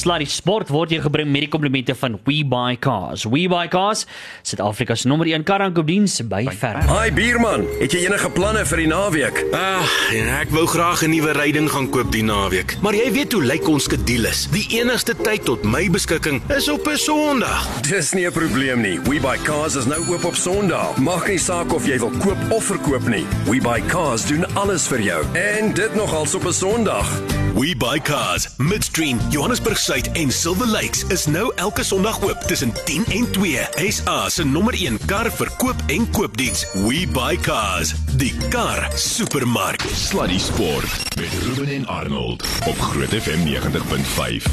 Sluddy Sport word jou gebring met die komplimente van WeBuyCars. WeBuyCars, Suid-Afrika se nommer 1 karaankoopdiens by ver. Hi bierman, het jy enige planne vir die naweek? Ah, ja, ek wou graag 'n nuwe ryding gaan koop die naweek. Maar jy weet hoe lyk ons skedules. Die enigste tyd tot my beskikking is op 'n Sondag. Dis nie 'n probleem nie. We Buy Cars is nou oop op Sondag. Maak nie saak of jy wil koop of verkoop nie. We Buy Cars doen alles vir jou. En dit nogals op 'n Sondag. We buy cars. Midstream, Johannesburg Suid en Silver Lakes is nou elke Sondag oop tussen 10 en 2. SA se nommer 1 kar verkoop en koopdiens. We buy cars. Die kar supermark. Sluddy Sport met Ruben en Arnold op Groot FM 90.5.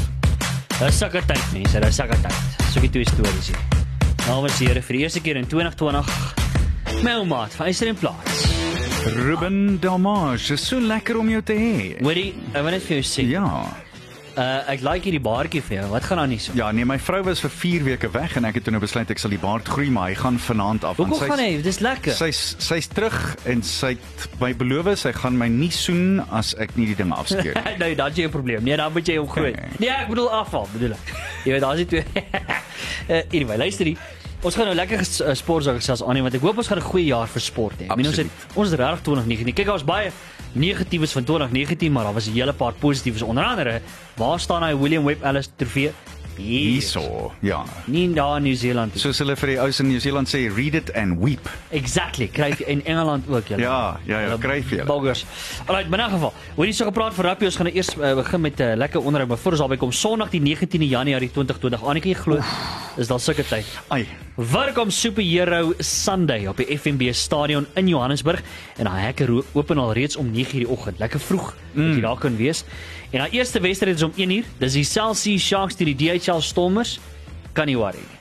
Dis sulke tyd mense, dis sulke tyd. So ek twee stories hier. Nou was hier vir die eerste keer in 2020 my ouma van Eisen Plaas. Ruben Damage, is so lekker om jou te hê. Hoorie, ek wil net vir jou sê. Ja. Uh ek like hierdie baardjie vir jou. Wat gaan aan hier so? Ja, nee, my vrou was vir 4 weke weg en ek het toe nou besluit ek sal die baard groei, maar hy gaan vanaand af. Hoekom gaan hy? Dis lekker. Sy's sy's terug en sy het my beloof sy gaan my nie soen as ek nie die ding afskeer nie. nee, dan jy 'n probleem. Nee, dan moet jy hom groei. Nee. Nee, ek bedoel afval, bedoel ek. Jy weet, daar's die twee. uh, anyway, luister hier. Ons gaan nou lekker ges- uh, sportsaake selfs aan nie want ek hoop ons gaan 'n goeie jaar vir sport hê. Ek meen ons het ons het regtig 2019. Kyk, daar's baie negatiefs van 2019, maar daar was 'n hele paar positiefs onder andere. Waar staan hy William Webb Ellis trofee? Hier. Hierso. Ja. Nie daar in Nieu-Seeland nie. Soos hulle vir die ouens in Nieu-Seeland sê, read it and weep. Exactly, kryf jy in Engeland ook julle. Ja, ja, ja, kryf jy. Boggers. Maar in 'n geval, hoorie so gepraat vir rugby, ons gaan nou eers uh, begin met 'n uh, lekker onderhoud, maar voor ons daarby kom, Sondag die 19de Januarie 2020. Annetjie glo, is daar sulke tyd. Ai. Welkom Superhero Sunday op die FNB Stadion in Johannesburg en daai hekke open al reeds om 9:00 die oggend. Lekker vroeg mm. dat jy daar kan wees. En daai eerste wedstryd is om 1:00. Dis die Cell C Sharks teen die DHL Stormers. Kan nie worry nie.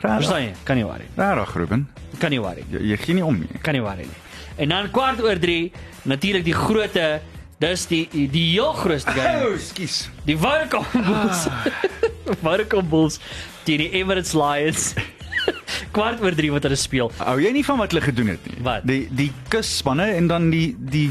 Verstaan jy? Kan nie worry. Regtig, Ruben. Kan nie worry. nie. Jy, jy gee nie om nie. kan nie worry nie. En dan kwart oor 3, natuurlik die grootte, dis die die, die heel grootste game. skus. Die Welcome Bulls. Welcome Bulls teen die Emirates Lions. kwart oor 3 wat hulle speel. Hou jy nie van wat hulle gedoen het nie? Wat? Die die kusspanne en dan die die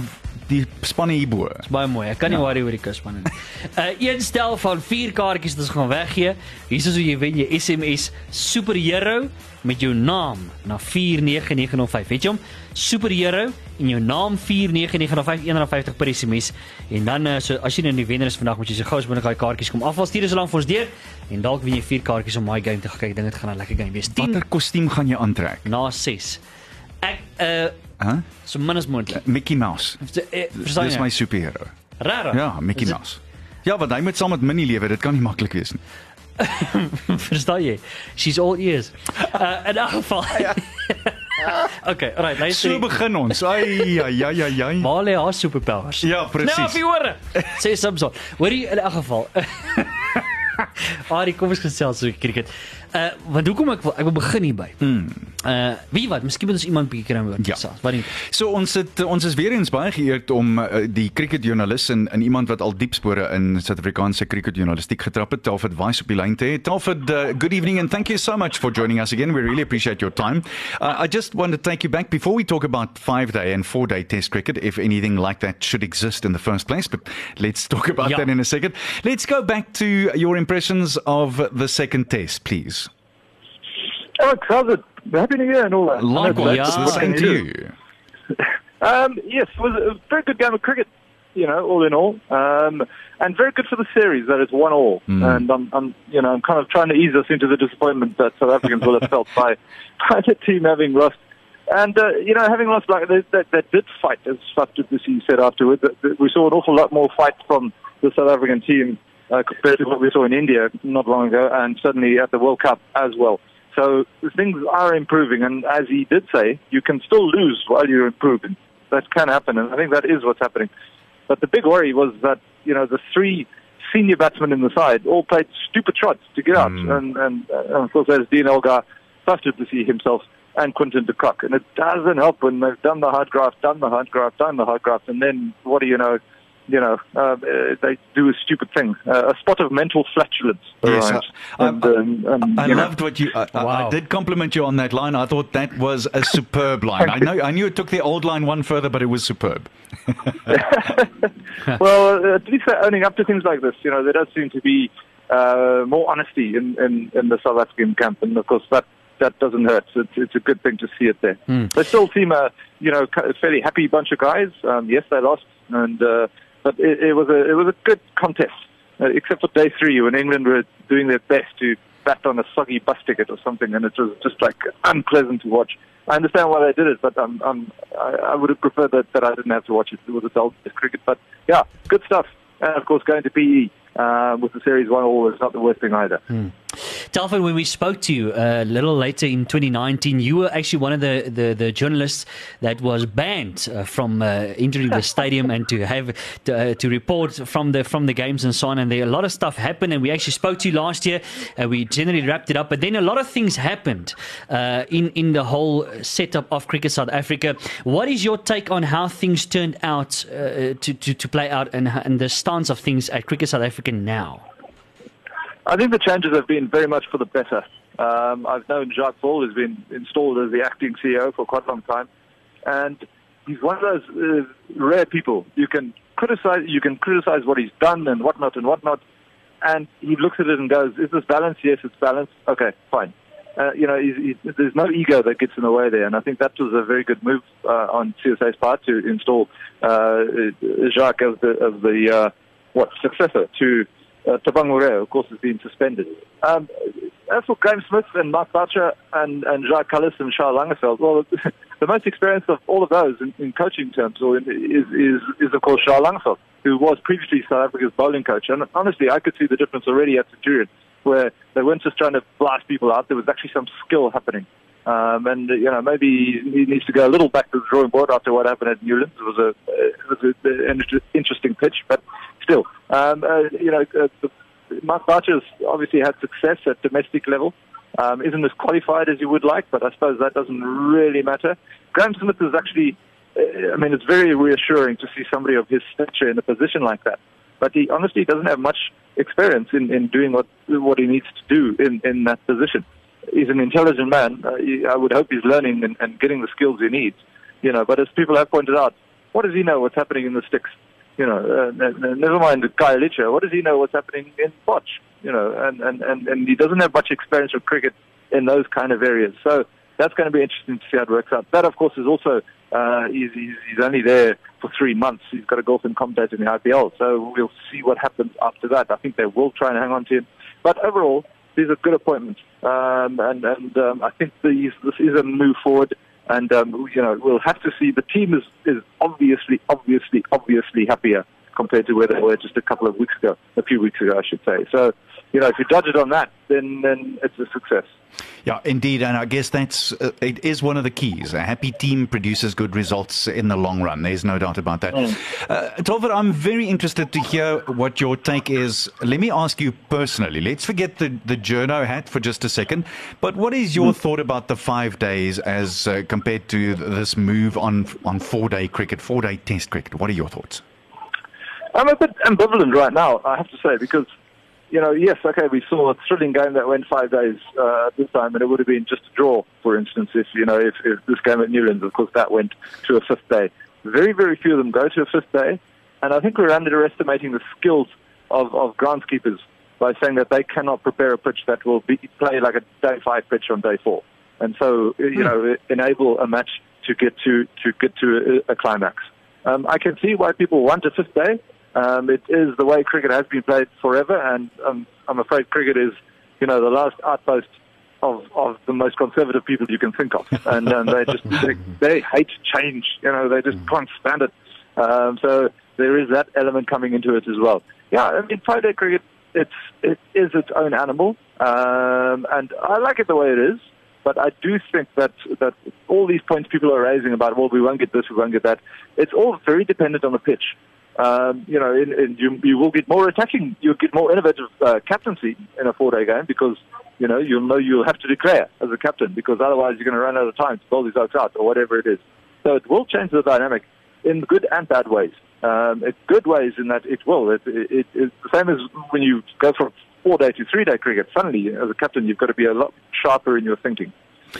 die spanne hierbo. Baie mooi. Ek kan nie ja. worry oor die kuspan nie. uh, Een stel van 4 kaartjies wat ons gaan weggee. Hier is hoe jy wen jy SMS superhero met jou naam na 49905. Weet jy hom? Superhero en jou naam 49905 150 per SMS. En dan uh, so as jy nou die wenner is vandag moet jy so gou as moontlik daai kaartjies kom afval stuur so lank vir ons deur en dalk wen jy 4 kaartjies om my game te kyk. Dink dit gaan 'n lekker game wees. 10 Watter kostuum gaan jy aantrek? na 6. Ek uh Hæ? so min as moontlik. Mickey Mouse. Eh, Verstaan Dis jy? my superhero. Rara. Ja, Mickey Is Mouse. Ja, want hy moet saam met Minnie lewe, dit kan nie maklik wees nie. Verstaan jy? She's all ears. Uh in elk geval. okay, alright, luister. So begin ons. Ai ai ai ai. ai. Maar lê haar superpowers. Ja, presies. Nou, vir hore. Sê Samson. Hoorie in elk geval. Arie, kom ons gesels oor cricket. Uh want hoekom ek wil ek wil begin hierby. Mm. Uh wie wat, miskien moet ons iemand bietjie kry oor Ja. gesels. Wat nie. So ons het ons is weer eens baie geëerd om uh, die cricketjoernalis en, en iemand wat al diep spore in Suid-Afrikaanse cricketjournalistiek getrap het, Talford Wise op die lyn te hê. Talford, uh, good evening and thank you so much for joining us again. We really appreciate your time. Uh, I just want to take you back before we talk about 5-day and 4-day test cricket if anything like that should exist in the first place, but let's talk about Ja. that in a second. Let's go back to your impressions of the second test, please. How's it? Happy New Year and all that. Likewise, Yeah. same to you. Um, yes, it was a very good game of cricket, you know, all in all. Um, and very good for the series that it's one all. And I'm, I'm, you know, I'm kind of trying to ease us into the disappointment that South Africans will have felt by, by the team having lost. And, uh, you know, having lost, like, they, they, they did fight, as du said afterwards. We saw an awful lot more fight from the South African team uh, compared to what we saw in India not long ago, and certainly at the World Cup as well. So things are improving, and as he did say, you can still lose while you're improving. That can happen, and I think that is what's happening. But the big worry was that you know the three senior batsmen in the side all played stupid shots to get out, and, and, uh, and of course there's Dean Elgar, trusted to see himself, and Quinton de Kock, and it doesn't help when they've done the hard graft, done the hard graft, done the hard graft, and then what do you know? You know, uh, they do a stupid thing, uh, a spot of mental flatulence. Yes, arrives. I- and, um, and, I you know, loved what you. I, I- I did compliment you on that line. I thought that was a superb line. I know. I knew it took the old line one further, but it was superb. well, uh, at least they're owning up to things like this. You know, there does seem to be uh, more honesty in, in, in the South African camp, and of course that that doesn't hurt. It's, it's a good thing to see it there. They still seem a you know a fairly happy bunch of guys. Um, yes, they lost, and uh, but it, it was a it was a good contest, uh, except for day three when England were doing their best to bat on a soggy bus ticket or something, and it was just like unpleasant to watch. I understand why they did it, but um, um, I, I would have preferred that, that I didn't have to watch it. It was a dull cricket, but yeah, good stuff. And of course, going to PE uh, with the series one all is not the worst thing either. Telford, when we spoke to you uh, a little later in 2019, you were actually one of the, the, the journalists that was banned uh, from uh, entering the stadium and to have to, uh, to report from the from the games and so on. And there a lot of stuff happened, and we actually spoke to you last year. We generally wrapped it up, but then a lot of things happened uh, in in the whole setup of Cricket South Africa. What is your take on how things turned out uh, to, to to play out and, and the stance of things at Cricket South Africa now? I think the changes have been very much for the better. Um, I've known Jacques Paul has been installed as the acting CEO for quite a long time, and he's one of those uh, rare people. You can criticize, you can criticize what he's done and whatnot and whatnot, and he looks at it and goes, "Is this balanced? Yes, it's balanced. Okay, fine." Uh, you know, there's no ego that gets in the way there, and I think that was a very good move uh, on CSA's part to install uh, Jacques as the as the uh, what successor to uh, of course, has been suspended. Um, as for Graham Smith and Mark Boucher and, and Jacques Cullis and Charles Langerfeld, well, the most experienced of all of those in, in coaching terms or in, is, is, is, of course, Charles Langerfeld, who was previously South Africa's bowling coach. And honestly, I could see the difference already at Centurion, where they weren't just trying to blast people out, there was actually some skill happening. Um, and you know maybe he needs to go a little back to the drawing board after what happened at Newlands. It was a it was an interesting pitch, but still, um, uh, you know, uh, Mark Barcher's obviously had success at domestic level. Um, isn't as qualified as you would like, but I suppose that doesn't really matter. Graham Smith is actually, uh, I mean, it's very reassuring to see somebody of his stature in a position like that. But he honestly doesn't have much experience in, in doing what what he needs to do in, in that position. He's an intelligent man. Uh, he, I would hope he's learning and, and getting the skills he needs. You know, but as people have pointed out, what does he know what's happening in the sticks? You know, uh, never mind Guy Licha. What does he know what's happening in Botch? You know, and, and, and, and he doesn't have much experience with cricket in those kind of areas. So that's going to be interesting to see how it works out. That, of course, is also uh, he's, he's, he's only there for three months. He's got a golf and commentator in the IPL, so we'll see what happens after that. I think they will try and hang on to him, but overall, these are good appointments, um, and and um, I think these, this is a move forward. And um, you know, we'll have to see. The team is is obviously, obviously, obviously happier compared to where they were just a couple of weeks ago, a few weeks ago, I should say. So, you know, if you judge it on that, then then it's a success. Yeah, indeed, and I guess that's uh, it is one of the keys. A happy team produces good results in the long run. There's no doubt about that. Mm. Uh, Tolver, I'm very interested to hear what your take is. Let me ask you personally. Let's forget the the journo hat for just a second. But what is your mm. thought about the five days as uh, compared to this move on on four day cricket, four day Test cricket? What are your thoughts? I'm a bit ambivalent right now, I have to say, because you know, yes, okay, we saw a thrilling game that went five days uh, this time, and it would have been just a draw, for instance, if you know, if, if this game at Newlands, of course, that went to a fifth day. Very, very few of them go to a fifth day, and I think we're underestimating the skills of, of groundskeepers by saying that they cannot prepare a pitch that will be play like a day five pitch on day four, and so you know, enable a match to get to to get to a, a climax. Um, I can see why people want a fifth day. Um, it is the way cricket has been played forever, and um, I'm afraid cricket is, you know, the last outpost of, of the most conservative people you can think of, and um, they just they, they hate change. You know, they just can't stand it. Um, so there is that element coming into it as well. Yeah, I mean, five day cricket, it's it is its own animal, um, and I like it the way it is. But I do think that that all these points people are raising about, well, we won't get this, we won't get that. It's all very dependent on the pitch um, you know, in, in, you, you will get more attacking, you'll get more innovative uh, captaincy in a four-day game because, you know, you'll know you'll have to declare as a captain because otherwise you're going to run out of time to bowl these oaks out or whatever it is. So it will change the dynamic. in good and bad ways. Um, it's good ways in that it will. It, it, it, it's the same as when you go from four day to three day cricket. Suddenly, as a captain, you've got to be a lot sharper in your thinking.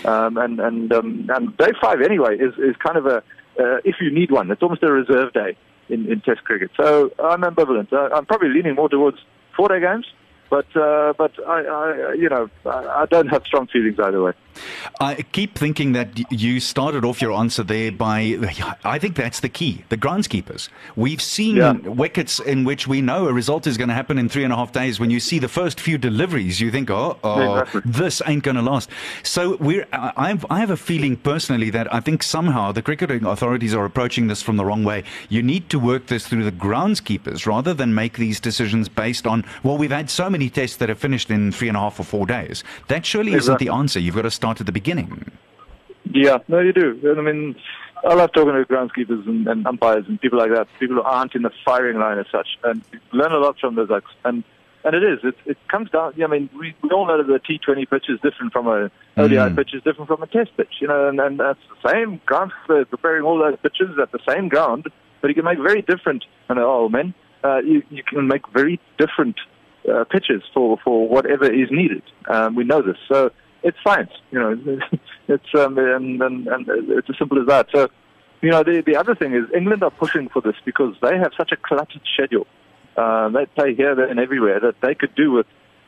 Um, and and um, and day five anyway is is kind of a uh, if you need one, it's almost a reserve day in, in Test cricket. So I'm ambivalent. Uh, I'm probably leaning more towards four day games. But uh, but I, I you know I, I don't have strong feelings either way. I keep thinking that you started off your answer there by I think that's the key the groundskeepers. We've seen Yeah. wickets in which we know a result is going to happen in three and a half days. When you see the first few deliveries, you think, oh, oh Exactly. this ain't going to last. So we're I I've, I have a feeling personally that I think somehow the cricketing authorities are approaching this from the wrong way. You need to work this through the groundskeepers rather than make these decisions based on well, we've had so many tests that have finished in three and a half or four days. That surely isn't the answer. You've got to start at the beginning. Yeah, no, you do. I mean, I love talking to groundskeepers and, and umpires and people like that. People who aren't in the firing line as such, and learn a lot from those. And and it is. It, it comes down. I mean, we, we all know that the T20 pitch is different from a ODI Mm. pitch is different from a Test pitch. You know, and, and that's the same groundskeeper preparing all those pitches at the same ground, but you can make very different. And oh man, uh, you you can make very different uh, pitches for for whatever is needed. Um, we know this, so it's science. You know, it's um, and, and and it's as simple as that. So, you know, the the other thing is England are pushing for this because they have such a cluttered schedule. Uh, they play here, there, and everywhere that they could do with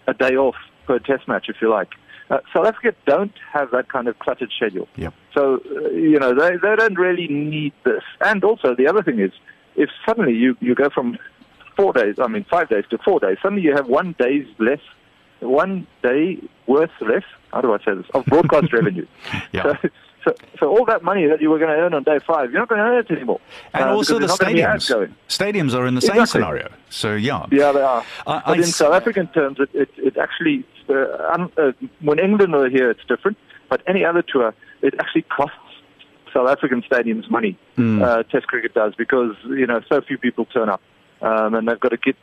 a day off per Test match, if you like. Uh, South Africa don't have that kind of cluttered schedule. Yep. So, uh, you know, they, they don't really need this. And also, the other thing is, if suddenly you, you go from four days, I mean, five days to four days, suddenly you have one day's less, one day worth less, how do I say this, of broadcast revenue. Yeah. So, so, so all that money that you were going to earn on day five, you're not going to earn it anymore. And Uh, also the because there's not gonna be ads stadiums. going. Stadiums are in the same scenario. So yeah. Yeah, they are. I- but I in s- South African terms, it, it, it actually, uh, uh, when England are here, it's different. But any other tour, it actually costs South African stadiums money. Uh, Test cricket does because you know so few people turn up, um, and they've got to get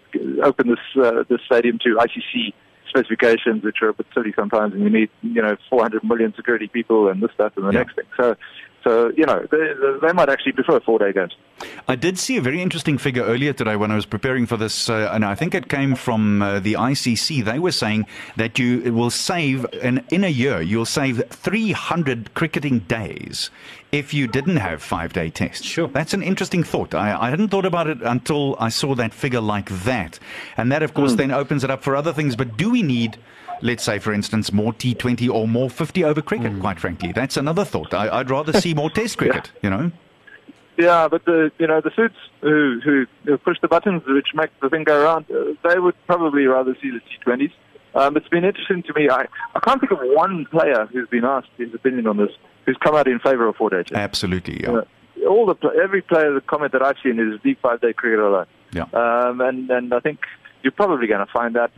open this uh, this stadium to ICC specifications, which are a bit silly sometimes, and you need you know 400 million security people and this, that, and the Yeah. next thing. So, so you know they, they might actually prefer four day games. I did see a very interesting figure earlier today when I was preparing for this, uh, and I think it came from uh, the ICC. They were saying that you will save, in, in a year, you'll save 300 cricketing days if you didn't have five day tests. Sure. That's an interesting thought. I, I hadn't thought about it until I saw that figure like that. And that, of course, then opens it up for other things. But do we need. Let's say, for instance, more T20 or more 50 over cricket, quite frankly. That's another thought. I, I'd rather see more test cricket, you know? Yeah, but the you know the suits who who, who push the buttons which make the thing go around, uh, they would probably rather see the T20s. Um, it's been interesting to me. I I can't think of one player who's been asked his opinion on this who's come out in favour of four day tests. Absolutely, yeah. Uh, all the every player the comment that I've seen is deep five day cricket alone. Yeah. Um, and and I think you're probably going to find that.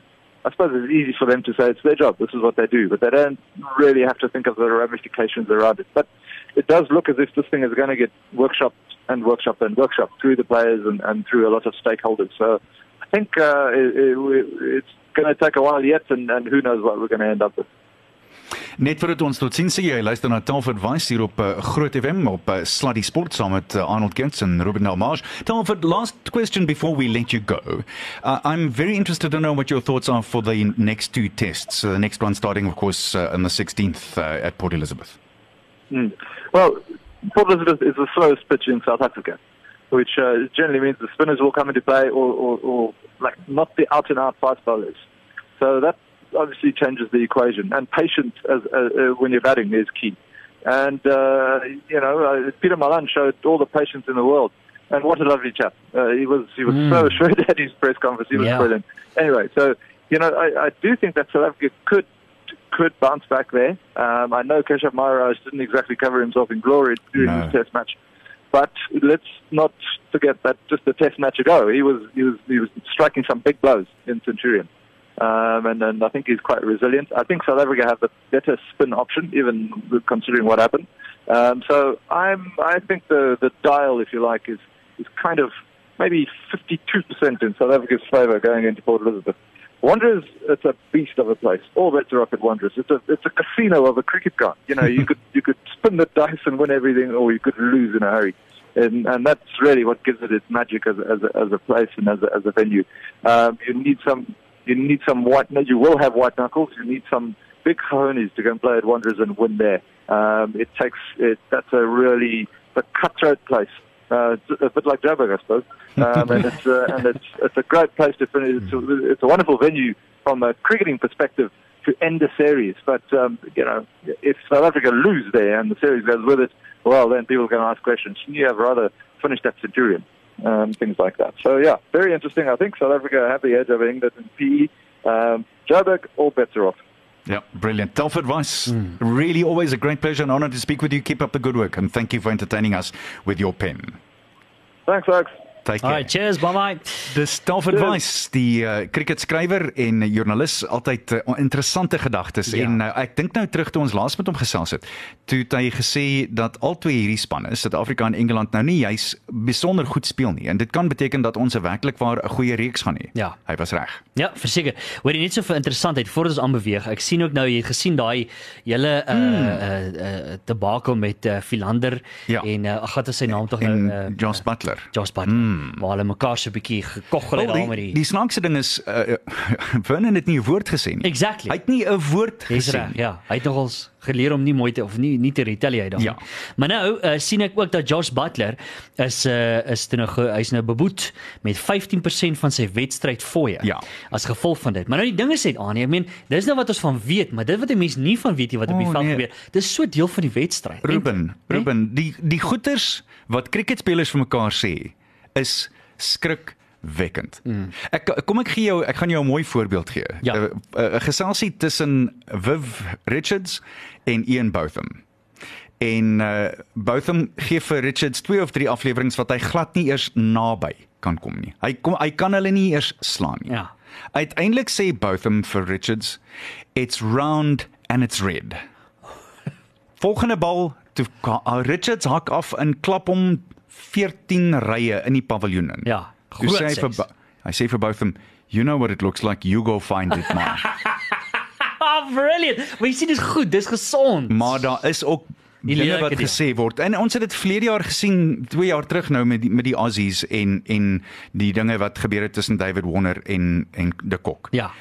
I suppose it's easy for them to say it's their job. This is what they do, but they don't really have to think of the ramifications around it. But it does look as if this thing is going to get workshopped and workshopped and workshopped through the players and, and through a lot of stakeholders. So I think uh, it, it, it's going to take a while yet, and, and who knows what we're going to end up with. Net voordat ons tot sien sê jy luister na Talford Wise hier op uh, Groot FM op uh, Sluddy Sport saam met uh, Arnold Kents en Ruben. Talford, last question before we let you go. Uh, I'm very interested to know what your thoughts are for the next two tests. Uh, the next one starting of course uh, on the 16th uh, at Port Elizabeth. Mm. Well, Port Elizabeth is the slowest pitch in South Africa, which uh, generally means the spinners will come into play, or, or, or like not the out and out fast bowlers. So that obviously changes the equation. And patience as uh, uh, when you're batting is key. And uh, you know, uh, Peter Malan showed all the patience in the world. And what a lovely chap! Uh, he was he was so shrewd at his press conference. He was Yeah. brilliant. Anyway, so you know, I, I do think that South Africa could could bounce back there. Um, I know Keshav Maharaj didn't exactly cover himself in glory during No. his Test match, but let's not forget that just a Test match ago, he was he was he was striking some big blows in Centurion, um, and and I think he's quite resilient. I think South Africa have the better spin option, even considering what happened. Um, so I'm I think the the dial, if you like, is is kind of maybe 52% in South Africa's favour going into Port Elizabeth. Wanderers, it's a beast of a place. All bets are up at Wanderers. It's a it's a casino of a cricket ground. You know, you could you could spin the dice and win everything, or you could lose in a hurry. and and that's really what gives it its magic as as a, as a place and as a, as a venue. Um, you need some you need some white. You will have white knuckles. You need some big cojones to go and play at Wanderers and win there. Um, it takes it. That's a really a cutthroat place. Uh, a bit like Joburg, I suppose. Um, and it's uh, and it's it's a great place to finish. It's a, it's a wonderful venue from a cricketing perspective to end a series. But um, you know, if South Africa lose there and the series goes with it, well, then people are going to ask questions. Shouldn't you have rather finished at Centurion? Um, things like that. So yeah, very interesting. I think South Africa have the edge over England and PE. Um, Joburg, all bets are off. Yeah, brilliant. Telford Weiss, mm. really always a great pleasure and honor to speak with you. Keep up the good work and thank you for entertaining us with your pen. Thanks, Alex. Take care. Alright, cheers, bye bye. Dis Stafford Weiss, die uh, cricketskrywer en joernalis, altyd uh, interessante gedagtes ja. en uh, ek dink nou terug toe ons laas met hom gesels het. Toe het hy gesê dat al twee hierdie spanne, Suid-Afrika en Engeland nou nie juis besonder goed speel nie en dit kan beteken dat ons werklik waar 'n goeie reeks gaan hê. Ja. Hy was reg. Ja, verseker. Hoor jy net so vir interessantheid voordat ons aanbeweeg. Ek sien ook nou jy het gesien daai hele uh mm. uh, uh debakel met uh, Philander ja. en uh, ag wat is sy naam tog nou uh, Josh Butler. Josh Butler. Mm mm. waar hulle mekaar so 'n bietjie gekoggel het daar met die Die snaakse ding is uh, Vernon het nie 'n woord gesê nie. Exactly. Hy het nie 'n woord gesê nie. Ja, hy het nogals geleer om nie mooi te of nie nie te retaliate dan. Ja. Maar nou uh, sien ek ook dat Josh Butler is uh, is toe nog hy's nou beboet met 15% van sy wedstryd fooie ja. as gevolg van dit. Maar nou die dinge sê aan, ek meen, dis nou wat ons van weet, maar dit wat 'n mens nie van weet nie wat op die oh, veld nee. gebeur. Dis so deel van die wedstryd. Ruben, en, Ruben, nee? die die goeters wat cricketspelers vir mekaar sê is skrikwekkend. Mm. Ek kom ek gee jou ek gaan jou 'n mooi voorbeeld gee. 'n ja. uh, uh, Geselsie tussen Viv Richards en Ian Botham. En uh, Botham gee vir Richards twee of drie afleweringe wat hy glad nie eers naby kan kom nie. Hy kom hy kan hulle nie eers slaan nie. Ja. Uiteindelik sê Botham vir Richards, "It's round and it's red." Volgende bal toe Richards hak af en klap hom 14 rye in die paviljoen in. Ja, groot sê vir hy sê vir both them, you know what it looks like, you go find it man. oh, brilliant. We sien dit goed, dis gesond. Maar daar is ook dinge wat gesê word. En ons het dit verlede jaar gesien, 2 jaar terug nou met die, met die Aussies en en die dinge wat gebeur het tussen David Warner en en De Kok. Ja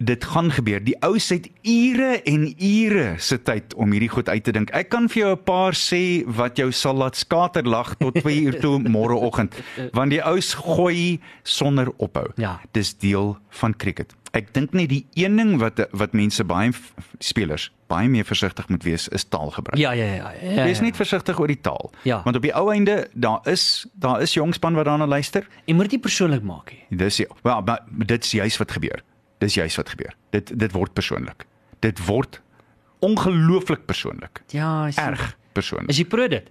dit gaan gebeur. Die ou het ure en ure se tyd om hierdie goed uit te dink. Ek kan vir jou 'n paar sê wat jou sal laat skaterlag tot 2 uur toe môreoggend, want die ou gooi sonder ophou. Ja. Dis deel van cricket. Ek dink net die een ding wat wat mense baie spelers baie meer versigtig moet wees is taalgebruik. Ja ja ja. ja, ja. Wees net versigtig oor die taal. Ja. Want op die ou einde daar is daar is jongspan wat daarna luister. Jy moet dit persoonlik maak. Dis ja. Wel, maar dit is juist wat gebeur. Dis juist wat gebeur. Dit dit word persoonlik. Dit word ongelooflik persoonlik. Ja, is erg persoonlik. Is jy pro dit?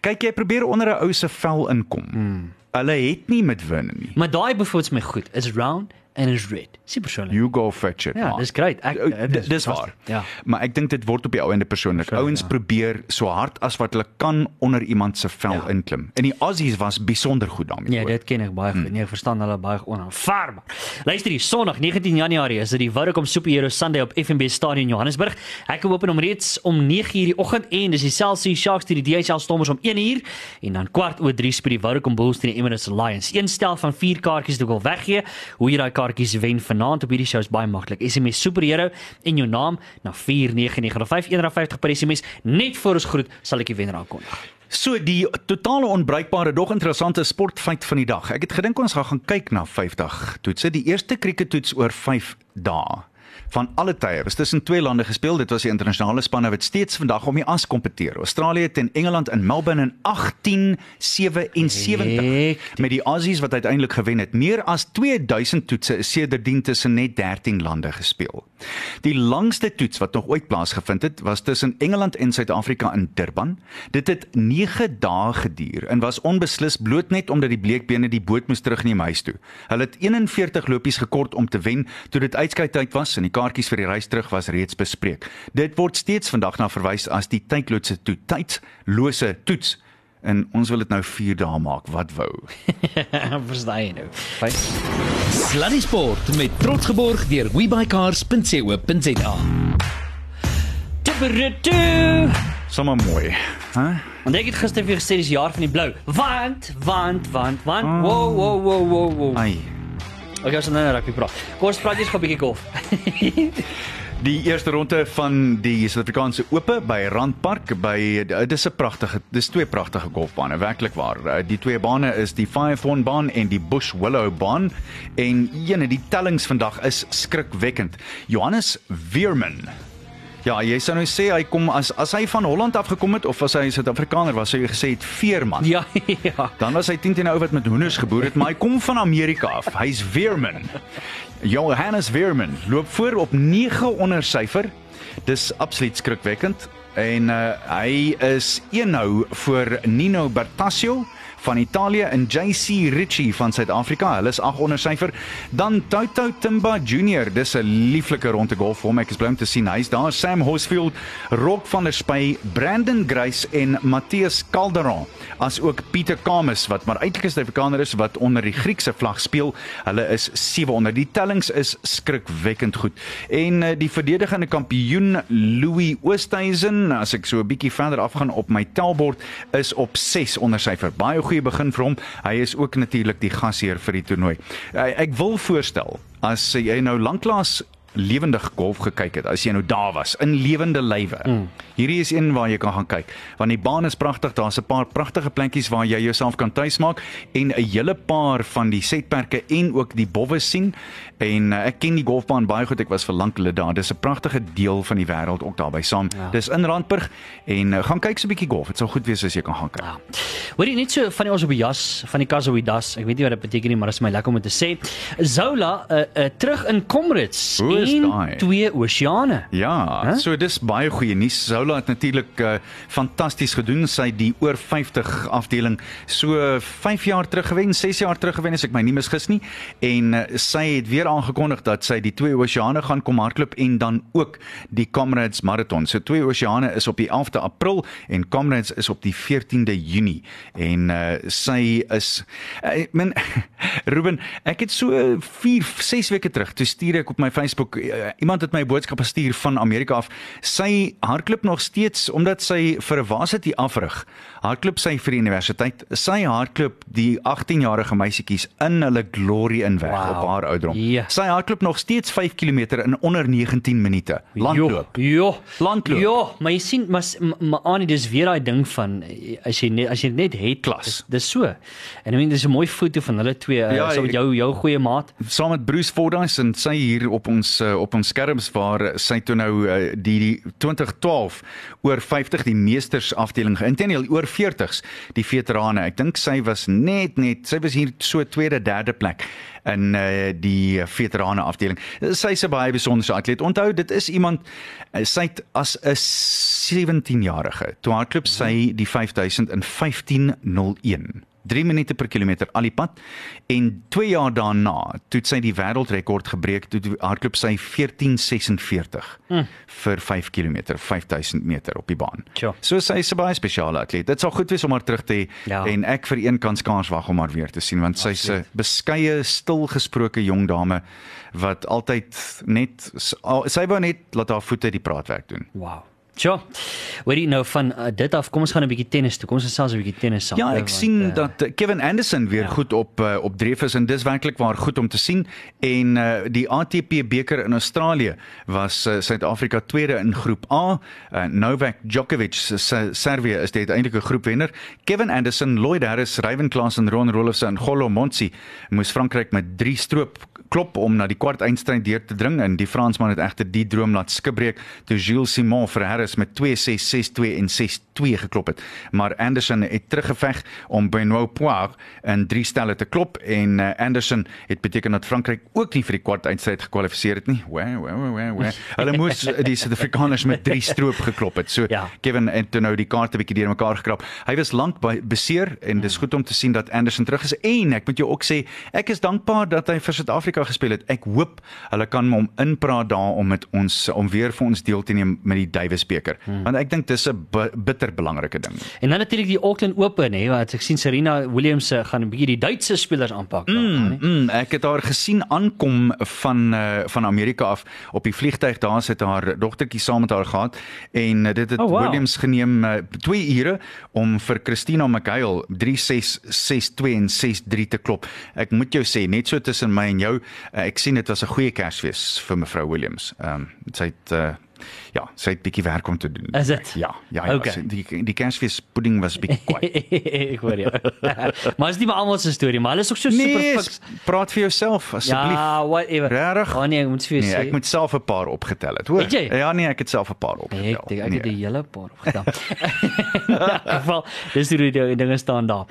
Kyk jy probeer onder 'n ou se vel inkom. Hmm. Hulle het nie met wen nie. Maar daai bevoets my goed. Is round en is red. Super persoonlik. You go fetch it. Ja, dis great. Ek dis, dis waar. Ja. Maar ek dink dit word op die ou ende persoonlik. Ouens ja. probeer so hard as wat hulle kan onder iemand se vel ja. inklim. En die Aussies was besonder goed daarmee. Ja, dit ken ek baie goed. Hmm. Nee, ek verstaan hulle baie onaanvaarbaar. Luister hier, Sondag 19 Januarie is dit die Vodacom Superhero Sunday op FNB Stadion Johannesburg. Ek hoop om reeds om 9:00 die oggend en dis die Chelsea Sharks teen die DHL Stormers om 1:00 en dan kwart oor 3 speel die Vodacom Bulls teen die Emirates Lions. Een stel van 4 kaartjies wat ek wil weggee. Hoe jy daai kaartjies wen van vanaand op hierdie show is baie maklik. SMS superhero en jou naam na 49951 per SMS net voor ons groet sal ek die wenner aankondig. So die totale onbruikbare dog interessante sportfeit van die dag. Ek het gedink ons gaan gaan kyk na 50 toetse. Die eerste krieketoets oor 5 dae van alle tye. Was tussen twee lande gespeel. Dit was die internasionale spanne wat steeds vandag om die as kompeteer. Australië teen Engeland in Melbourne in 1877 Hek. met die Aussies wat uiteindelik gewen het. Meer as 2000 toetse is sedertdien tussen net 13 lande gespeel. Die langste toets wat nog ooit plaasgevind het, was tussen Engeland en Suid-Afrika in Durban. Dit het 9 dae geduur en was onbeslis bloot net omdat die bleekbene die boot moes terugneem huis toe. Hulle het 41 lopies gekort om te wen toe dit uitskei tyd was en die kaartjies vir die reis terug was reeds bespreek. Dit word steeds vandag na verwys as die tydlose toe tydlose toets en ons wil dit nou 4 dae maak wat wou. Verstaan jy nou? Sluddy Sport met trots geborg deur webycars.co.za. Tipperitu. Sommer mooi. Hæ? Want ek het gister vir gesê dis jaar van die blou. Want, want, want, want. Ah. Wow, wow, wow, wow, wow. Ai. Okay, ons gaan nou net rugby praat. Kom ons praat eers 'n bietjie golf. Die eerste ronde van die Suid-Afrikaanse Ope by Randpark by dis 'n pragtige dis twee pragtige golfbane werklik waar. Uh, Die twee bane is die Firethorn baan en die Bush Willow baan en ene die tellings vandag is skrikwekkend. Johannes Veerman Ja, jy sou nou sê hy kom as as hy van Holland af gekom het of as hy 'n Suid-Afrikaner was, sou jy gesê het Veerman. ja, ja. Dan was hy 10 teen 'n ou wat met hoenders geboer het, maar hy kom van Amerika af. Hy's Veerman. Johannes Veerman loop voor op 9 onder syfer. Dis absoluut skrikwekkend en uh, hy is 1 nou voor Nino Bertasio van Italië en JC Ritchie van Suid-Afrika. Hulle is 8 onder syfer. Dan Toto Timba Junior. Dis 'n lieflike ronde golf vir hom. Ek is bly om te sien hy's daar. Sam Horsfield, Rock van der Spy, Brandon Grace en Matthias Calderon. As ook Pieter Kames wat maar eintlik 'n Suid-Afrikaner is wat onder die Griekse vlag speel. Hulle is 7 onder. Die tellings is skrikwekkend goed. En uh, die verdedigende kampioen Louis Oosthuizen, as ek so 'n bietjie verder afgaan op my tellbord, is op 6 onder syfer. Baie goeie begin vir hom. Hy is ook natuurlik die gasheer vir die toernooi. Ek wil voorstel as jy nou lanklaas lewendig golf gekyk het as jy nou daar was in lewende lywe. Mm. Hierdie is een waar jy kan gaan kyk want die baan is pragtig. Daar's 'n paar pragtige plekkies waar jy jouself kan tuismaak en 'n hele paar van die setperke en ook die bowwe sien. En uh, ek ken die golfbaan baie goed. Ek was vir lank hulle daar. Dis 'n pragtige deel van die wêreld ook daarby saam. Ja. Dis in Randburg en uh, gaan kyk so 'n bietjie golf. Dit sou goed wees as jy kan gaan kyk. Ja. Hoor jy net so van die ons op die jas, van die kas op die das. Ek weet nie wat dit beteken nie, maar dit is my lekker om dit te sê. Zola uh, uh, terug in Comrades Hoe is daai? twee oseane. Ja, Hæ? so dis baie goeie nuus. Zola het natuurlik uh, fantasties gedoen. Sy die oor 50 afdeling so 5 jaar terug gewen, 6 jaar terug gewen as ek my nie misgis nie. En uh, sy het weer aangekondig dat sy die twee oseane gaan kom hardloop en dan ook die Comrades Marathon. So twee oseane is op die 11de April en Comrades is op die 14de Junie. En uh, sy is uh, men Ruben, ek het so 4 6 weke terug toe stuur ek op my Facebook uh, iemand het my 'n boodskap gestuur van Amerika af. Sy hardloop nog steeds omdat sy vir 'n varsity afrig. Hardloop sy vir die universiteit. Sy hardloop die 18-jarige meisietjies in hulle glory in weg Wow. op haar ouderdom. Ja. Sy hardloop nog steeds 5 km in onder 19 minute. Landloop. Jo, Landloop. Jo, maar jy sien maar maar Annie dis weer daai ding van eh, as jy net as jy net het Klas. Dis, dis so. En ek meen dis 'n mooi foto van hulle twee Ja, ja, so ek- met jou jou goeie maat. saam met Bruce Fordyce en sy hier op ons uh, op ons skerms waar sy toe nou uh, die, die 2012 oor 50 die meesters afdeling geïntendeel oor 40s die veterane. Ek dink sy was net net sy was hier so tweede derde plek in uh, die veterane afdeling. Sy's 'n baie besondere atleet. Onthou dit is iemand uh, sy het as 'n 17 jarige toe hardloop sy die 5000 in 1501 3 minute per kilometer al die pad en 2 jaar daarna toe sy die wêreldrekord gebreek toe hardloop sy 1446 mm. vir 5 km 5000 meter op die baan. Tjoh. So sy is 'n baie spesiale atleet. Dit sal goed wees om haar terug te hê Ja. en ek vir een kan skaars wag om haar weer te sien want sy's 'n beskeie, stilgesproke jong dame wat altyd net sy wou net laat haar voete die praatwerk doen. Wow. Tjoh. Weet jy nou van uh, dit af, kom ons gaan 'n bietjie tennis toe. Kom ons gesels 'n bietjie tennis saam. Ja, ek want, sien eh, dat eh, Kevin Anderson weer ja. goed op uh, op dreef is en dis werklik waar goed om te sien en uh, die ATP beker in Australië was uh, Suid-Afrika tweede in groep A. Uh, Novak Djokovic se Servië is dit eintlik 'n groepwenner. Kevin Anderson, Lloyd Harris, Ryan Klaas en Ron Rolfs en Golo Monsi moes Frankryk met 3 stroop klop om na die kwart eindstryd deur te dring en die Fransman het egter die droom laat skibreek toe Jules Simon vir Harris met 2-6, 6-2 en 6-2 geklop het. Maar Anderson het teruggeveg om Benoit Poire in drie stelle te klop en uh, Anderson het beteken dat Frankryk ook nie vir die kwart eindstryd gekwalifiseer het nie. Wah, wah, wah, wah. Hulle moes die Suid-Afrikaners met drie stroop geklop het. So Ja. Kevin het toe nou die kaarte bietjie deurmekaar gekrap. Hy was lank by beseer en dis goed om te sien dat Anderson terug is en ek moet jou ook sê ek is dankbaar dat hy vir Suid-Afrika gespeel het. Ek hoop hulle kan hom inpraat daar om met ons om weer vir ons deel te neem met die Davis beker. hmm. want ek dink dis 'n bitter belangrike ding. En dan natuurlik die Auckland Open hè, wat ek sien Serena Williams uh, gaan 'n bietjie die Duitse spelers aanpak. Mm, mm, ek het haar gesien aankom van uh, van Amerika af op die vliegtyg daar sit haar dogtertjie saam met haar gehad en uh, dit het oh, wow. Williams geneem 2 uh, ure om vir Christina McHale 3662 en 63 te klop. Ek moet jou sê net so tussen my en jou, uh, ek sien dit was 'n goeie Kersfees vir mevrou Williams. Ehm um, sy het uh, ja, sy het bietjie werk om te doen. Is dit? Ja, ja, ja okay. die die Kersfees pudding was bietjie kwaai. ek hoor jou. maar is nie maar almal se storie, maar hulle is ook so nee, super fiks. Praat vir jouself asseblief. Ja, whatever. Regtig? Oh nee, ek moet vir jou nee, sê. Ek moet self 'n paar opgetel het, hoor. Ja, nee, ek het self 'n paar opgetel. Ek, ek nee. het 'n hele paar opgetel. in geval, dis hoe die dinge staan daar.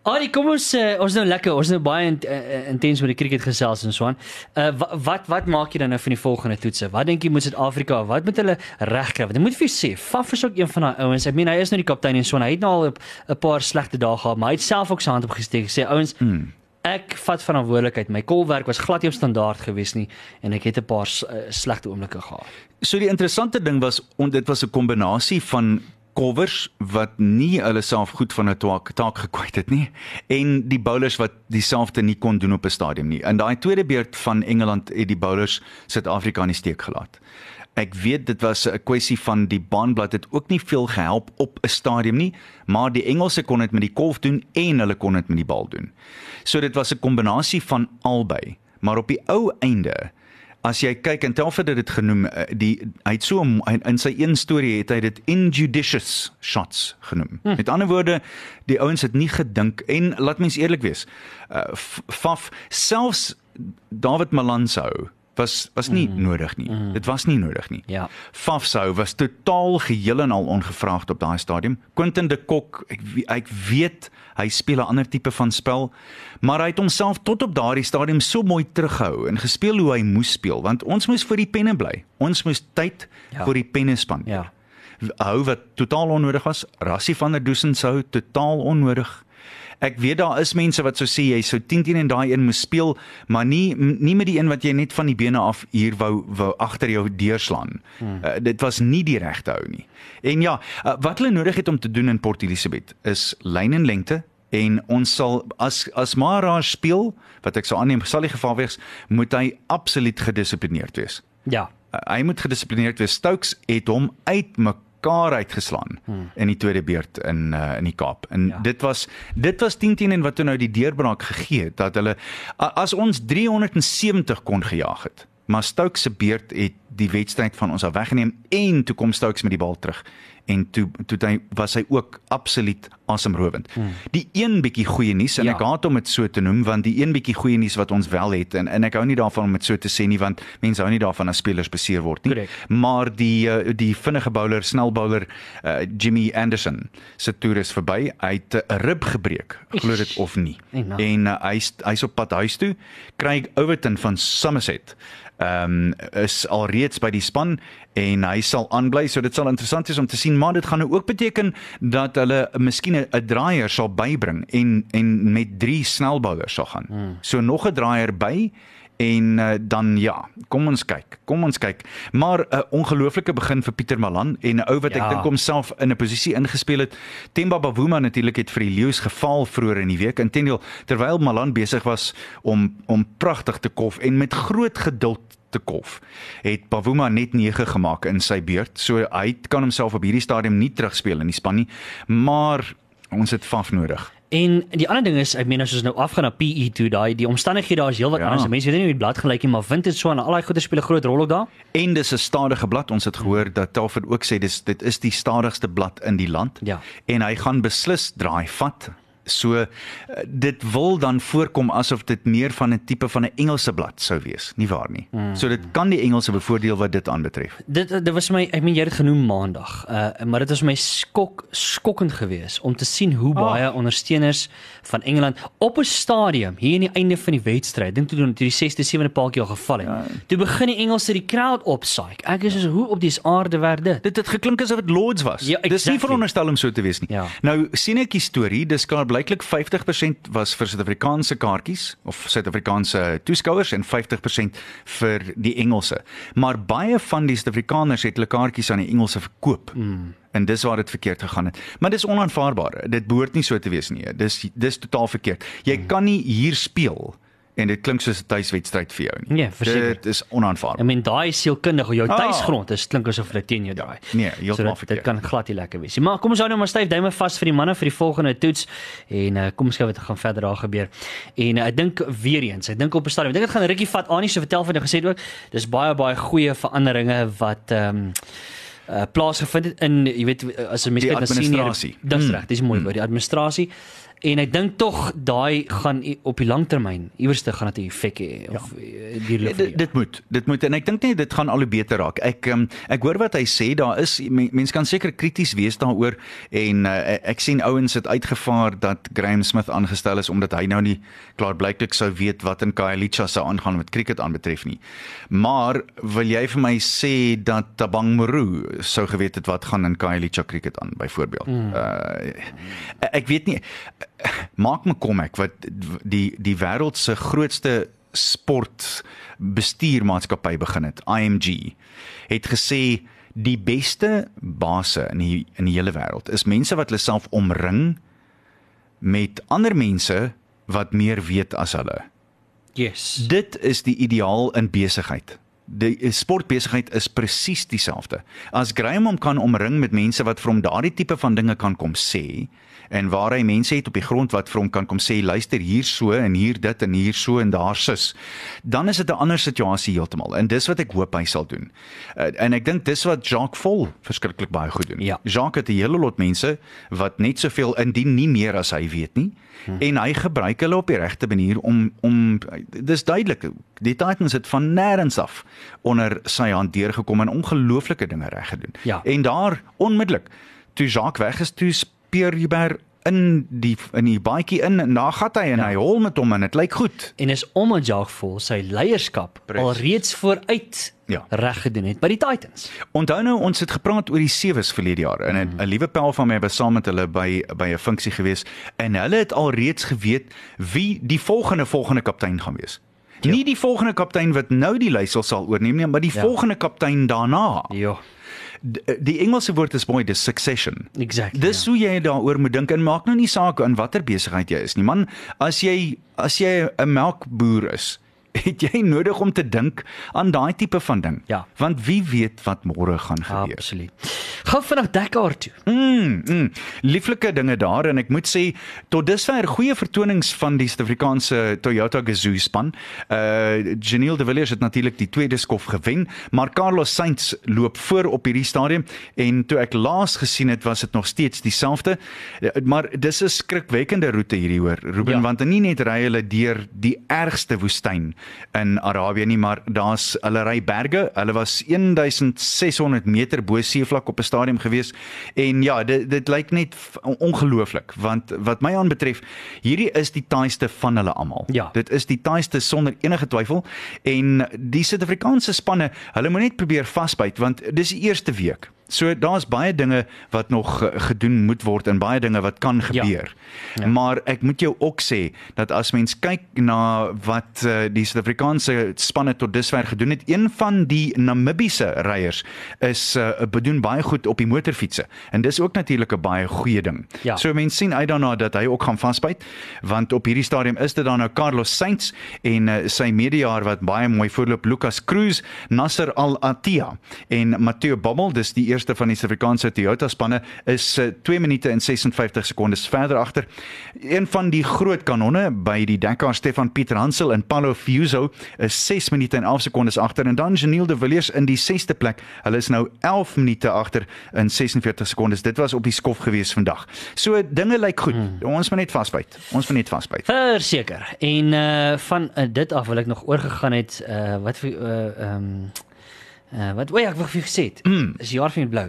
Ag, kom ons uh, ons nou lekker, ons nou baie in, uh, intens met die cricket gesels en so aan. Uh wat wat wat maak jy dan nou van die volgende toetse? Wat dink jy moet Suid-Afrika, wat moet hulle regkry? Want ek moet vir jou sê, Faf is ook een van daai ouens. Ek meen hy is nou die kaptein en so aan. Hy het nou al 'n paar slegte dae gehad, maar hy het self ook sy hand opgesteek. Sê ouens, hmm. ek vat verantwoordelikheid. My kolwerk was glad nie op standaard gewees nie en ek het 'n paar uh, slegte oomblikke gehad. So die interessante ding was, dit was 'n kombinasie van covers wat nie hulle self goed van 'n taak taak gekwyt het nie en die bowlers wat dieselfde nie kon doen op 'n stadium nie. In daai tweede beurt van Engeland het die bowlers Suid-Afrika in die steek gelaat. Ek weet dit was 'n kwessie van die baanblad het ook nie veel gehelp op 'n stadium nie, maar die Engelse kon dit met die kolf doen en hulle kon dit met die bal doen. So dit was 'n kombinasie van albei, maar op die ou einde as jy kyk en Telford het dit genoem eh, die hy het so in sy een storie het hy dit injudicious shots genoem. Hm. Met ander woorde, die ouens het nie gedink en laat mens eerlik wees. Uh, Faf selfs David Malansou was was nie mm. nodig nie. Mm. Dit was nie nodig nie. Ja. Fafsou was totaal geheel en al ongevraagd op daai stadium. Quentin de Kok, ek ek weet hy speel 'n ander tipe van spel, maar hy het homself tot op daardie stadium so mooi teruggehou en gespeel hoe hy moes speel, want ons moes vir die penne bly. Ons moes tyd ja. vir die penne spandeer. Ja. Hou wat totaal onnodig was. Rassie van der Dusen sou totaal onnodig Ek weet daar is mense wat sou sê jy sou 10 teen en daai een moes speel, maar nie nie met die een wat jy net van die bene af hier wou wou agter jou deurslaan. Hmm. Uh, dit was nie die regte hou nie. En ja, uh, wat hulle nodig het om te doen in Port Elizabeth is lyn en lengte en ons sal as as Maharaj speel wat ek sou aanneem sal die geval wees moet hy absoluut gedissiplineerd wees. Ja. Uh, hy moet gedissiplineerd wees. Stokes het hom uitmekaar mekaar uitgeslaan hmm. in die tweede beurt in uh, in die Kaap. En ja. dit was dit was 10 teen en wat toe nou die deurbraak gegee het dat hulle as ons 370 kon gejaag het. Maar Stokes se beurt het die wedstryd van ons af weggeneem en toe kom Stokes met die bal terug en toe toe hy was hy ook absoluut asemrowend. Hmm. Die een bietjie goeie nuus en ja. ek haat om dit so te noem want die een bietjie goeie nuus wat ons wel het en en ek hou nie daarvan om dit so te sê nie want mense hou nie daarvan as spelers beseer word nie. Correct. Maar die uh, die vinnige bowler, snel bowler uh, Jimmy Anderson se toer is verby. Hy het 'n rib gebreek, glo dit of nie. En, en uh, hy's hy's op pad huis toe. Craig Overton van Somerset ehm um, is alreeds by die span en hy sal aanbly so dit sal interessant wees om te sien maar dit gaan nou ook beteken dat hulle miskien 'n draaier sal bybring en en met drie snelbouers sal gaan. Hmm. So nog 'n draaier by en uh, dan ja, kom ons kyk. Kom ons kyk. Maar 'n uh, ongelooflike begin vir Pieter Malan en 'n ou wat ja. ek dink homself in 'n posisie ingespeel het. Temba Bavuma natuurlik het vir die Leeu's geval vroeër in die week. Intendeel terwyl Malan besig was om om pragtig te kof en met groot geduld te kof. Het Pavuma net 9 gemaak in sy beurt. So hy kan homself op hierdie stadium nie terugspeel in die span nie, maar ons het Faf nodig. En die ander ding is, ek meen as ons nou afgaan na PE toe, daai die omstandighede daar is heelwat ja. anders. Mense weet nie hoe die blad gelyk nie, maar wind het so aan al daai goeie spele groot rol ook daar. En dis 'n stadige blad. Ons het gehoor dat Telford ook sê dis dit is die stadigste blad in die land. Ja. En hy gaan beslis draai vat So eh, dit wil dan voorkom asof dit meer van 'n tipe van 'n Engelse blad sou wees, nie waar nie. Mm. So dit kan die Engelse bevoordeel wat dit aanbetref. Dit dit was my ek meen jy het genoem maandag. Uh maar dit was my skok skokkend geweest om te sien hoe oh. baie ondersteuners van Engeland op 'n stadium hier aan die einde van die wedstryd, dink toe toe die 6de 7de paaltjie al geval het. Ja. Toe begin die Engelse die crowd opsaai. Ek is so hoe op die aarde werd dit. Dit het geklink asof dit Lords was. Ja, exactly. Dis nie veronderstel om so te wees nie. Ja. Nou sien ek die storie, dis klaar bly gelyklik 50% was vir Suid-Afrikaanse kaartjies of Suid-Afrikaanse toeskouers en 50% vir die Engelse. Maar baie van die Suid-Afrikaners het hulle kaartjies aan die Engelse verkoop. Mm. En dis waar dit verkeerd gegaan het. Maar dis onaanvaarbaar. Dit behoort nie so te wees nie. Dis dis totaal verkeerd. Jy mm. kan nie hier speel en dit klink soos 'n tuiswedstryd vir jou nie. Nee, verseker. Dit is onaanvaarbaar. I mean daai sielkundig op jou Ah. tuisgrond is klink asof hulle teen jou draai. nee, heeltemal so dit, dit verkeerd. kan glad nie lekker wees nie. Maar kom ons hou nou maar styf duime vas vir die manne vir die volgende toets en uh, kom ons kyk wat gaan verder daar gebeur. En uh, ek dink weer eens, ek dink op 'n stadium, ek dink dit gaan 'n rukkie vat. Anie so vertel van jou gesê ook, dis baie baie goeie veranderinge wat ehm um, uh, plaasgevind het in jy weet as 'n mens kyk na senior dis Mm. reg dis mooi word die administrasie en ek dink tog daai gaan op die langtermyn iewerste gaan dit 'n effek hê of ja. dierlik dit, dit moet dit moet en ek dink net dit gaan al hoe beter raak. Ek um, ek hoor wat hy sê, daar is men- mense kan seker krities wees daaroor en uh, ek sien ouens het uitgevaar dat Graham Smith aangestel is omdat hy nou nie klaarblyklik sou weet wat in Khayelitsha sou aangaan met cricket aanbetref nie. Maar wil jy vir my sê dat Tabang Moru sou geweet het wat gaan in Khayelitsha cricket aan byvoorbeeld? Mm. Uh, ek weet nie Mark McCormack wat die die wêreld se grootste sport bestuurmaatskappy begin het, IMG, het gesê die beste base in die in die hele wêreld is mense wat hulle self omring met ander mense wat meer weet as hulle. Yes. Dit is die ideaal in besigheid. Die sportbesigheid is presies dieselfde. As Graham hom kan omring met mense wat vir hom daardie tipe van dinge kan kom sê en waar hy mense het op die grond wat vir hom kan kom sê luister hier so en hier dit en hier so en daar sus, dan is dit 'n ander situasie heeltemal. En dis wat ek hoop hy sal doen. Uh, en ek dink dis wat Jacques Vol verskriklik baie goed doen. Ja. Jacques het 'n hele lot mense wat net soveel indien nie meer as hy weet nie hmm. en hy gebruik hulle op die regte manier om om dis duidelik die Titans het van nêrens af onder sy hand deurgekom en ongelooflike dinge reg gedoen. Ja. En daar onmiddellik toe Jacques weg is, toe speer Hubert in die in die baadjie in en daar gaan hy en ja. hy hol met hom en dit lyk goed. En is omdat Jacques Vol sy leierskap Presies. alreeds vooruit Ja. reg gedoen het by die Titans. Onthou nou ons het gepraat oor die sewes verlede jaar en 'n mm. liewe pel van my was saam met hulle by by 'n funksie gewees en hulle het alreeds geweet wie die volgende volgende kaptein gaan wees. Ja. Nie die volgende kaptein wat nou die leiersel sal oorneem nie, maar die Ja. volgende kaptein daarna. Ja, Die Engelse woord is mooi, dis succession. exactly. Dis hoe jy daaroor moet dink en maak nou nie saak in watter besigheid jy is nie. Man, as jy as jy 'n melkboer is, het jy nodig om te dink aan daai tipe van ding. Ja. Want wie weet wat môre gaan gebeur. Absoluut. Gou vinnig Dakar toe. Mm, mm, lieflike dinge daar en ek moet sê tot dusver goeie vertonings van die Suid-Afrikaanse Toyota Gazoo span. Uh Janiel de Villiers het natuurlik die tweede skof gewen, maar Carlos Sainz loop voor op hierdie stadium en toe ek laas gesien het was dit nog steeds dieselfde. Uh, Maar dis 'n skrikwekkende roete hierdie hoor, Ruben, ja. want nie net ry hulle deur die ergste woestyn in Arabië nie, maar daar's hulle ry berge. Hulle was 1600 meter bo seevlak op 'n stadium gewees en ja, dit dit lyk net ongelooflik want wat my aanbetref, hierdie is die taaiste van hulle almal. Ja. Dit is die taaiste sonder enige twyfel en die Suid-Afrikaanse spanne, hulle moet net probeer vasbyt want dis die eerste week. So daar's baie dinge wat nog eh, gedoen moet word en baie dinge wat kan Ja. gebeur. Ja. Maar ek moet jou ook sê dat as mens kyk na wat uh, die Suid-Afrikaanse spanne tot dusver gedoen het, een van die Namibiese ryers is uh, bedoen baie goed op die motorfietsse en dis ook natuurlik 'n baie goeie ding. Ja. So mense sien uit daarna dat hy ook gaan vasbyt want op hierdie stadium is dit dan nou Carlos Sainz en uh, sy medejaar wat baie mooi voorloop Lucas Cruz, Nasser Al Attiyah en Matteo Bommel, dis die eerste van die Suid-Afrikaanse Toyota spanne is uh, 2 minute en 56 sekondes verder agter. Een van die groot kanonne by die Dakar Stefan Pieter Hansel en Paulo Fiuso is 6 minute en 11 sekondes agter en dan Janiel de Villiers in die 6ste plek. Hulle is nou 11 minute agter in 46 sekondes. Dit was op die skof gewees vandag. So dinge lyk goed. Hmm. Ons moet net vasbyt. Ons moet net vasbyt. Verseker. En uh van uh, dit af wil ek nog oorgegaan het uh wat vir uh ehm uh, wat o ja, ek wou vir jou gesê het. Mm. Is jaar van die blou.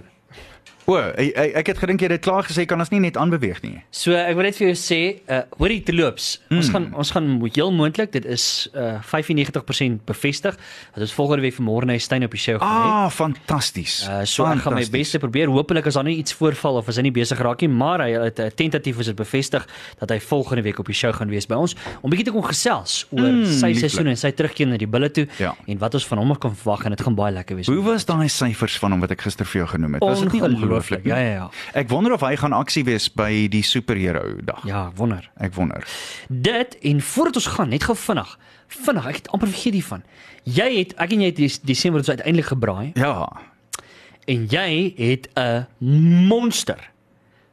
O, ek, ek het gedink jy het dit klaar gesê kan ons nie net aanbeweeg nie. So ek wil net vir jou sê, uh hoorie te loops. Mm. Ons Hmm. gaan ons gaan heel moontlik, dit is uh 95% bevestig dat ons volgende week vanmôre na Steyn op die show gaan hê. Ah, fantasties. Uh, so ek gaan my bes te probeer. Hoopelik as daar nie iets voorval of as hy nie besig raak nie, maar hy het uh, tentatief is dit bevestig dat hy volgende week op die show gaan wees by ons om bietjie te kon gesels oor Mm, sy seisoen en sy terugkeer na die bulle toe Ja. en wat ons van hom kan verwag en dit gaan baie lekker wees. Hoe was daai syfers van hom wat ek gister vir jou genoem het? Was dit nie ongelooflik nie? Ja ja ja. Ek wonder of hy gaan aksie wees by die superhero dag. Ja, ek wonder. Ek wonder. Dit en voordat ons gaan, net gou vinnig. Vinnig, ek het amper vergeet hiervan. Jy het ek en jy het Desember ons uiteindelik gebraai Ja. en jy het 'n monster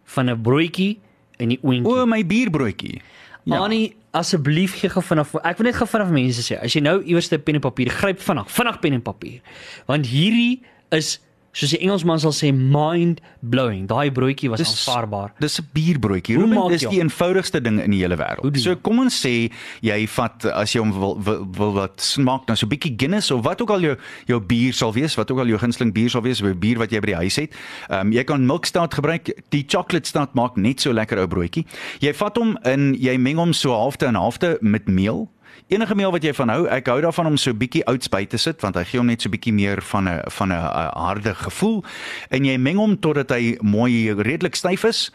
van 'n broodjie in die oentjie. O, my bierbroodjie. Ja. Annie, asseblief gee gou vanaf ek wil net gou vanaf mense sê, as jy nou iewers 'n pen en papier gryp vinnig, vinnig pen en papier. Want hierdie is soos die Engelsman sal sê mind blowing. Daai broodjie was Dis- aanvaarbaar. Dis 'n bierbroodjie. Ruben, dis jy die eenvoudigste ding in die hele wêreld. So kom ons sê jy vat as jy hom wil wil, wil wat smaak dan so 'n bietjie Guinness of wat ook al jou jou bier sal wees, wat ook al jou gunsteling bier sal wees, 'n bier wat jy by die huis het. Ehm um, jy kan milk stout gebruik. Die chocolate stout maak net so lekker ou broodjie. Jy vat hom en jy meng hom so halfte en halfte met meel. Enige meel wat jy van hou, ek hou daarvan om so bietjie oats by te sit want hy gee hom net so bietjie meer van 'n van 'n uh, harde gevoel en jy meng hom totdat hy mooi redelik styf is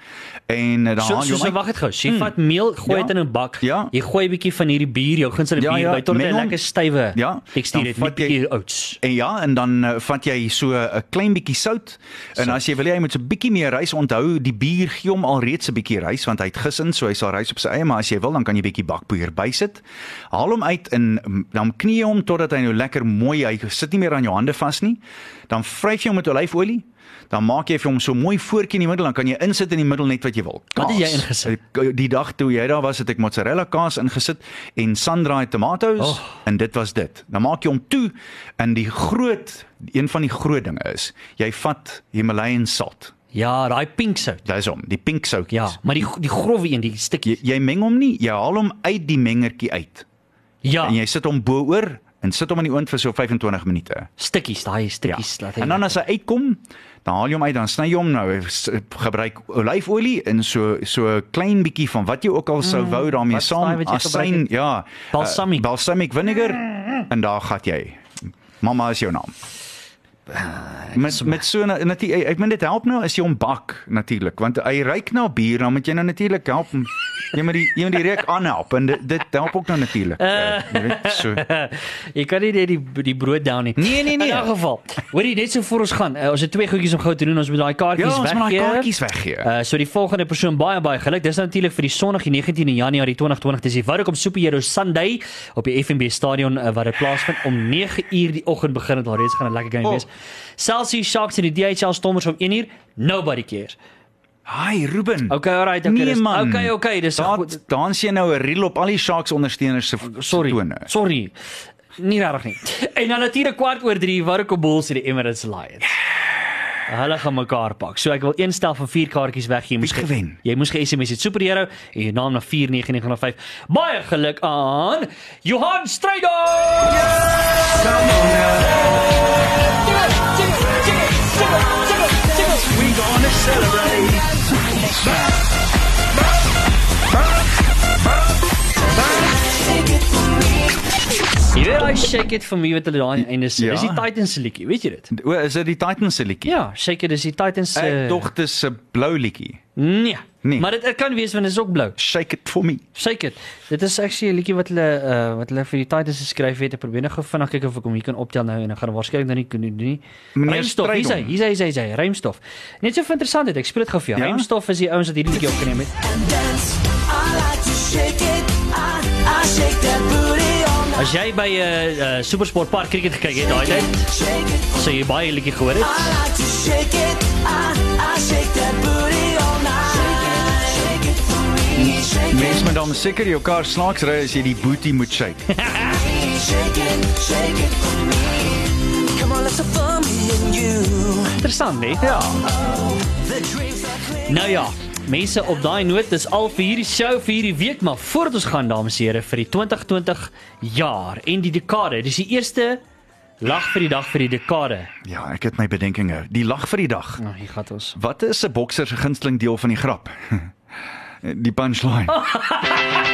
en dan So haal jy so, so hom wag dit gou. So, jy vat meel, gooi Ja. dit in 'n bak. Ja. Jy gooi 'n bietjie van hierdie bier, jou gunsteling Ja, bier ja, by tot 'n meng hom. lekker stywe Ja, tekstuur het met jy- bietjie oats. En ja, en dan uh, vat jy so 'n klein bietjie sout. En as jy wil hy moet so 'n bietjie meer rys onthou, die bier gee hom al reeds 'n bietjie rys want hy het gis in, so hy sal rys op sy eie, maar as jy wil dan kan jy bietjie bakpoeier bysit. Haal hom uit en dan knie hom totdat hy nou lekker mooi hy sit nie meer aan jou hande vas nie. Dan vryf jy hom met olyfolie. Dan maak jy vir hom so mooi voetjie in die middel, dan kan jy insit in die middel net wat jy wil. Wat het jy Kaas. ingesit? Die- Die dag toe jy daar was, het ek mozzarella kaas ingesit en sun-dried tomatoes Oh. en dit was dit. Dan maak jy hom toe en die groot een van die groot dinge is, jy vat Himalayan salt. Ja, daai pink sout. Dis hom, die pink soutjies. Ja, maar die die growwe een, die stukkie. Jy, jy meng hom nie, jy haal hom uit die mengertjie uit. Ja, En jy sit hom bo-oor en sit hom in die oond vir so 25 minute. stukkies, daai stukkies laat hy. Ja. En dan as hy uitkom, dan haal jy hom uit, dan sny jy hom nou gebruik olyfolie en so so 'n klein bietjie van wat jy ook al sou wou daarmee Mm. is daai saam asyn, ja, Balsamic. Uh, balsamic vinegar en daar gaan jy. Mamma is jou naam. Met met so natuurlik ek meen dit help nou as jy hom bak natuurlik want hy ruik na bier dan moet jy nou natuurlik help hom- jy moet die jy moet die reuk aanhelp en dit, dit help ook nou natuurlik uh, jy weet so jy kan nie net die die brood down nie. Nee, nee, nee. In elk geval. Hoorie, net so voor ons gaan. Uh, ons het twee goedjies om gou te doen. Ons moet daai ja kaartjies ons moet daai weggee. kaartjies weggee Uh so die volgende persoon baie baie geluk. Dis natuurlik vir die Sondag die 19de Januarie 2020. Dis die Vodacom Superhero Sunday op die FNB Stadion uh, waar dit plaasvind om 9 uur die oggend begin dit alreeds gaan 'n lekker game Oh. wees. Celsius Sharks en die DHL Stormers om 1 uur. Nobody cares. Hi Ruben Okay, alright, okay. Nee, dis, man. okay, okay, dis Daar goed dan sien jy nou 'n reel op al die Sharks ondersteuners se Sorry. tone. Sorry. Nie regtig nie. En dan natuurlik kwart oor 3 Vodacom Bulls en die Emirates Lions. Hulle gaan mekaar pak. So ek wil een stel van 4 kaartjies weggee. Jy moes gewen? Jy moes ge-SMS het superhero en jou naam na 49905. Baie geluk aan Johan Strydom. Yes! Come on now. We gonna celebrate. Jy weet hy shake it vir my wat hulle daai einde sê. Ja. Dis die Titans se liedjie, weet jy dit? O, is dit die Titans se liedjie? Ja, shake it is die Titans se Ek dog dit is 'n blou liedjie. Nee. Nee. Maar dit kan wees want dit is ook blou. Shake it for me. Shake it. Dit is actually 'n liedjie wat hulle uh wat hulle vir die Titans geskryf het. Ek probeer net gou vinnig kyk of ek hom hier kan optel nou en dan gaan ek waarskynlik nou nie kan doen nie. Rymstof, hier is hy, Strydom. hier is hy, hier is hy, hier is hy, Rymstof. Net so vir interessant dit. Ek speel dit gou vir jou. Ja? Rymstof is die ouens wat hierdie liedjie opgeneem het. As jy by 'n uh, uh, Supersport Park cricket gekyk het daai tyd, sou jy baie liedjie gehoor het. Mens moet dan seker jou kar snaaks ry as jy die booty moet shake. Interessant, hè? Ja. Nou ja, mense op daai noot, dis al vir hierdie show vir hierdie week, maar voordat ons gaan dames en here vir die 2020 jaar en die dekade, dis die eerste Lag vir die dag vir die dekade. Ja, ek het my bedenkinge. Die lag vir die dag. Nou, hier gaan ons. Wat is 'n bokser se gunsteling deel van die grap? Die punchline.